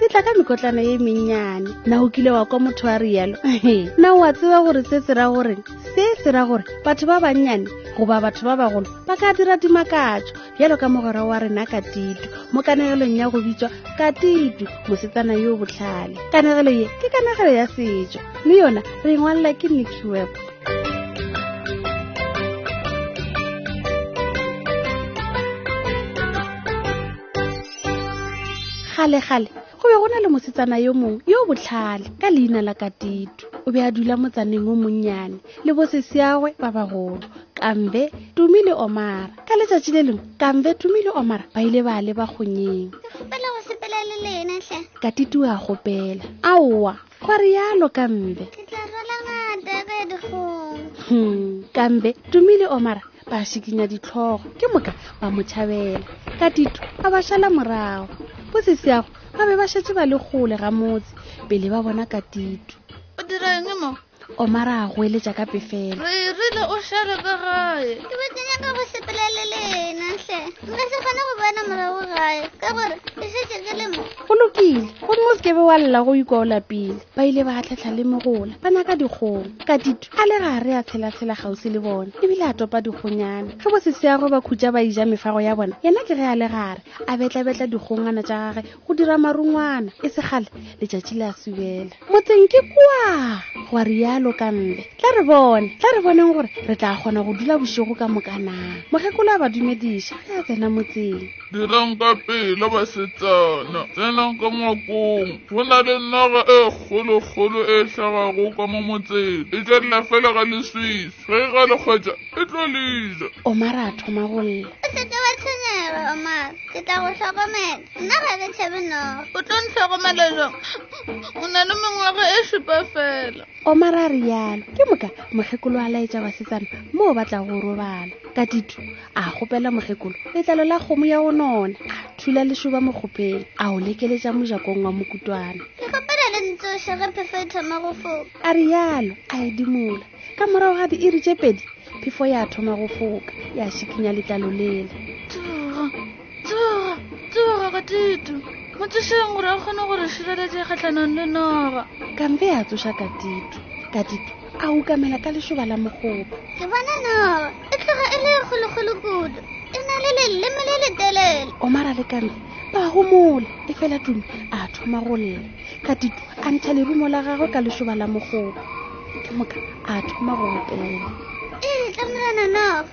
e tla ka mekotlana ye mennyane na o kile wa kwa motho wa rialo na wa tseba gore se se ra gore se se ra gore batho ba bannyane goba batho ba bagolo ba ka dira dimakatso bjalo ka mogwera wa rena ka tito mo kanegelong ya go bitswa ka tito mosetsana yo botlhale kanegelo ye ke kanegelo ya setso le yona re ngwalela ke nicky web gale gale go be go na le mosetsana yo mongwe yo botlhale ka leina la katitu o be a dula motsaneng o monnyane le boseseagwe ba bagolo kambe tumi le omara ka letsatsi le lengwe kambe tumi le omara ba ile ba leba kgonyeng katitu a gopela aowa gwa rialo kambe hmm, kambe tumi le omara ba šikinya ditlhogo ke moka ba mo tšhabela ka tito a ba šala morago bo sesiago ba be ba šetse ba le gole ga motse pele ba bona ka tito o direng mo omara a goeletša ka pefela re rile o šale ka gae ke betsenya ka go sepela le lena hle nka se kgone go bona morago gae ka gore ke šetse ke le mo go lokile gomme o se ke be wa lla go ikwaola pele ba ile ba tlhatlha le megola ba nyaka dikgong ka tito a le ga re a tshela-tshela gausi le bone ebile a topa dikgonyana ge bo seseago ba khutša ba ija mefago ya bona yena ke ge a le gare a betla-betla dikgongwana tša gage go dira marungwana e segale letšatši le a subela motseng ke kwa gwa rialo kambe tla re bone tla re boneng gore re tla kgona go dula bošego ka mokanang mokgekolo a ba dumediša ge a tsena motseng Dirang ka pela basetsana, tsenang ka ngwakong. Go na le naga e kgolokgolo e hlagago ka mo motseng, e tšwelela fela ga leswiswi. Ge e ga le kgwetša, e tlo leja. Omara a thoma go lla. O se ke wa tshwenyega, Omara. Ke tla go hlokomela. Nna ga ke tšhabe noga. O tlo ntlhokomela jang? O na le mengwaga e šupa fela. Omara a rialo. Ke moka, mokgekolo a laetša basetsana moo ba tla go robala. Ka tito, a kgopela mokgekolo letlalo la kgomo ya go nona a thula lešoba mokgopele a o lekeletša mojakong wa mokutwana a rialo a edimola ka morago ga diiri tše pedi phefo ya thoma go foka ya šikinya letlalo lele tsoga tsoga ka tito mo tsoseng gore a kgone gore sireletse kgatlhanong le noga kampe a tsoša ka tito ka tito a ukamela ka lešoba la mogopa ke bona noga e tloga e le kgolokgolo kudu e na le leleme le letelele omara le kampe ba gomola e fela tume a thoma go lela ka tito a ntšha lerumo la gagwe ka lešoba la mogopa ke moka a thoma go opela ee tlamelana noga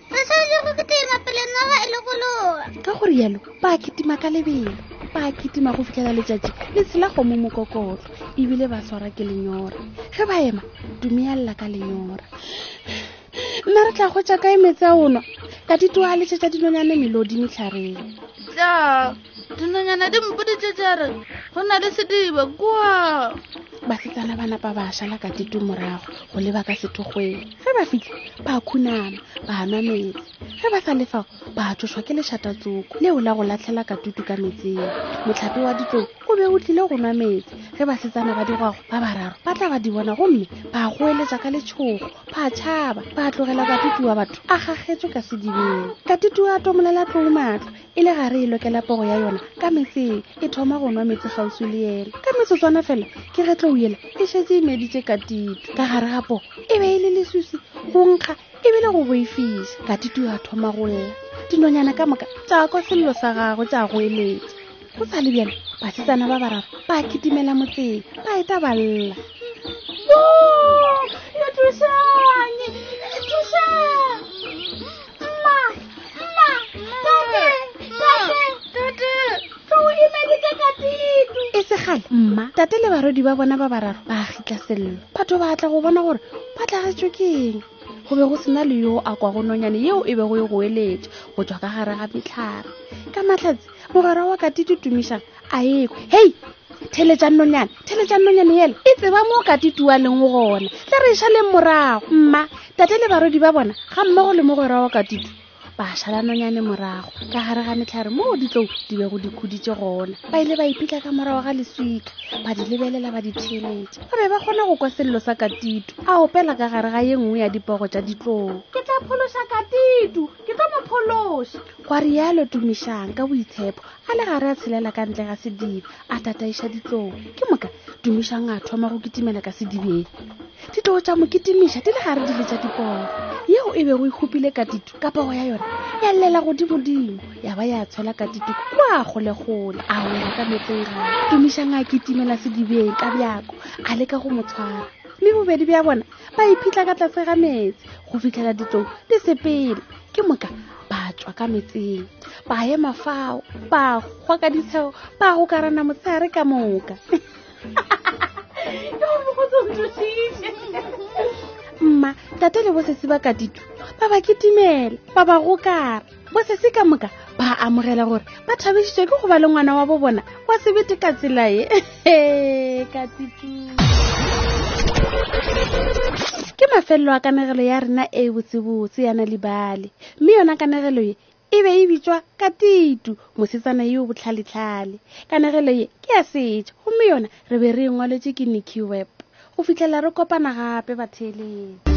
re swanetše go kitima pele naga e le go loga ka go rialo ba kitima ka lebelo ba kitima go fitlhela letšatši le tshela kgomo mokokotlo ebile ba swara ke lenyora ge ba ema dumealela ka lenyora nna re tla kgwetša kae metse a onwa ka ditoa letšetša dinonyane melodi metlhareng tla dinonyana di mpoditše jare go na le sediba kua basetsana ba napa ba šala ka titu morago go leba ka sethokgweng ge ba fitlha ba khunama ba nwa metsi ge ba sa lefago ba tšošwa ke lešatatsoko leo la go latlhela ka tutu ka metseng motlhapi wa ditlou o be o tlile go nwa metsi ge basetsana ba digwago ba bararo ba tla ba di bona gomme ba goeletša ka letšhogo ba tšhaba ba tlogela katutu wa batho a gagetswe ka sedibeng katutu a tomolela tlou matlho e le gare e lokela pogo ya yona ka metseng e thoma go nwa metse kgauswi le yena ka metsotswana fela ke ge tlou yela e šetse e meditše katito ka gare ga pogo e be e le lesusi go nkga e bile go boifiša katito ya thoma go lla dinonyana ka moka tša kwa sello sa gago tša go eletša go sa le bjana basetsana ba bararo ba kitimela motseng ba eta ba lla e segale mma tate le barodi ba bona ba bararo ba gitla sello batho ba tla go bona gore ba tlagetšwe ke eng go be go sena le yo a kwago nonyane yeo e bego e go eletša go tswa ka gare ga metlhare ka matlhatsi mogwera wa katiti tumišang a ekwe hei theletša nnonyane theletša nnonyane yela e tseba mo ka titua leng gona tla re eša leng morago mma tate le barodi ba bona ga mmogo le mogwera wa katitu ba šala nonyane morago ka gare ga metlhare mo go ditlou di be go dikhuditše gona ba ile ba ipitla ka morago ga leswika ba di lebelela ba di theletša ba be ba kgona go kwa selelo sa katitu a opela ka gare ga ye nngwe ya dipogo tša ditlou ke tla phološa katitu ke tlo mo phološa gwa rialo tumišang ka boitshepo a le gare a tshelela ka ntle ga sedibe a tataiša ditloo ke moka dumišang a thoma go kitimela ka sedibeng ditloo tša mo kitimiša di le gare di le tša diporo yeo e bego e hupile ka titu ka pogo ya yona ya llela godimodimo ya ba ya tshwela ka titu kwa kgolekgole a wela ka metseng ga dumišang a kitimela sedibeng ka bjako a leka go mo tshwara mme bobedi bja bona ba iphitlha ka tlase ga metse go fitlhela ditlong di sepele ke moka ba tswa ka metseng ba ema fao ba kgwa ka ditshego ba go karana motshegare ka moka mma tate le bosesi ba ka ditu ba ba ketimela ba ba gokara bosesi ka moka ba amogela gore ba thabisitswe ke go ba le ngwana wa bo bona wa sebete ka tsela ye Hey, ke mafelelo a kanegelo ya rena e botsebotse yana libale mme yona kanegelo ye e be e bitswa ka titu mosetsana yo botlhaletlhale kanegelo ye ke ya setšo gomme yona re be re e ngwaletše ke nicky web go fitlhela re kopana gape batheeledi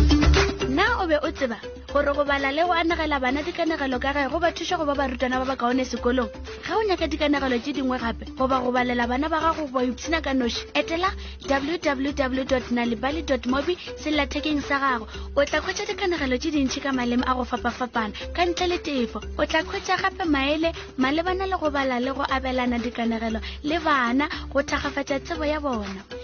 na o be o tseba gore go bala le go anegela bana dikanegelo ka ge go ba thuša go ba barutwana ba ba kaone sekolong ga o nyaka dikanegelo tše dingwe gape goba go balela bana ba gago ba ipshina ka noši etela www nalibali mobi sellathekeng sa gago o tla khwetša dikanegelo tše dintšhi ka maleme a go fapafapana ka ntle le tefo o tla khwetša gape maele malebana le go bala le go abelana dikanegelo le bana go thakgafatša tsebo ya bona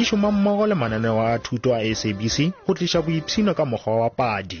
e šoma mmogo le mananeo a thuto a sabc go tliša boipshino ka mokgwa wa padi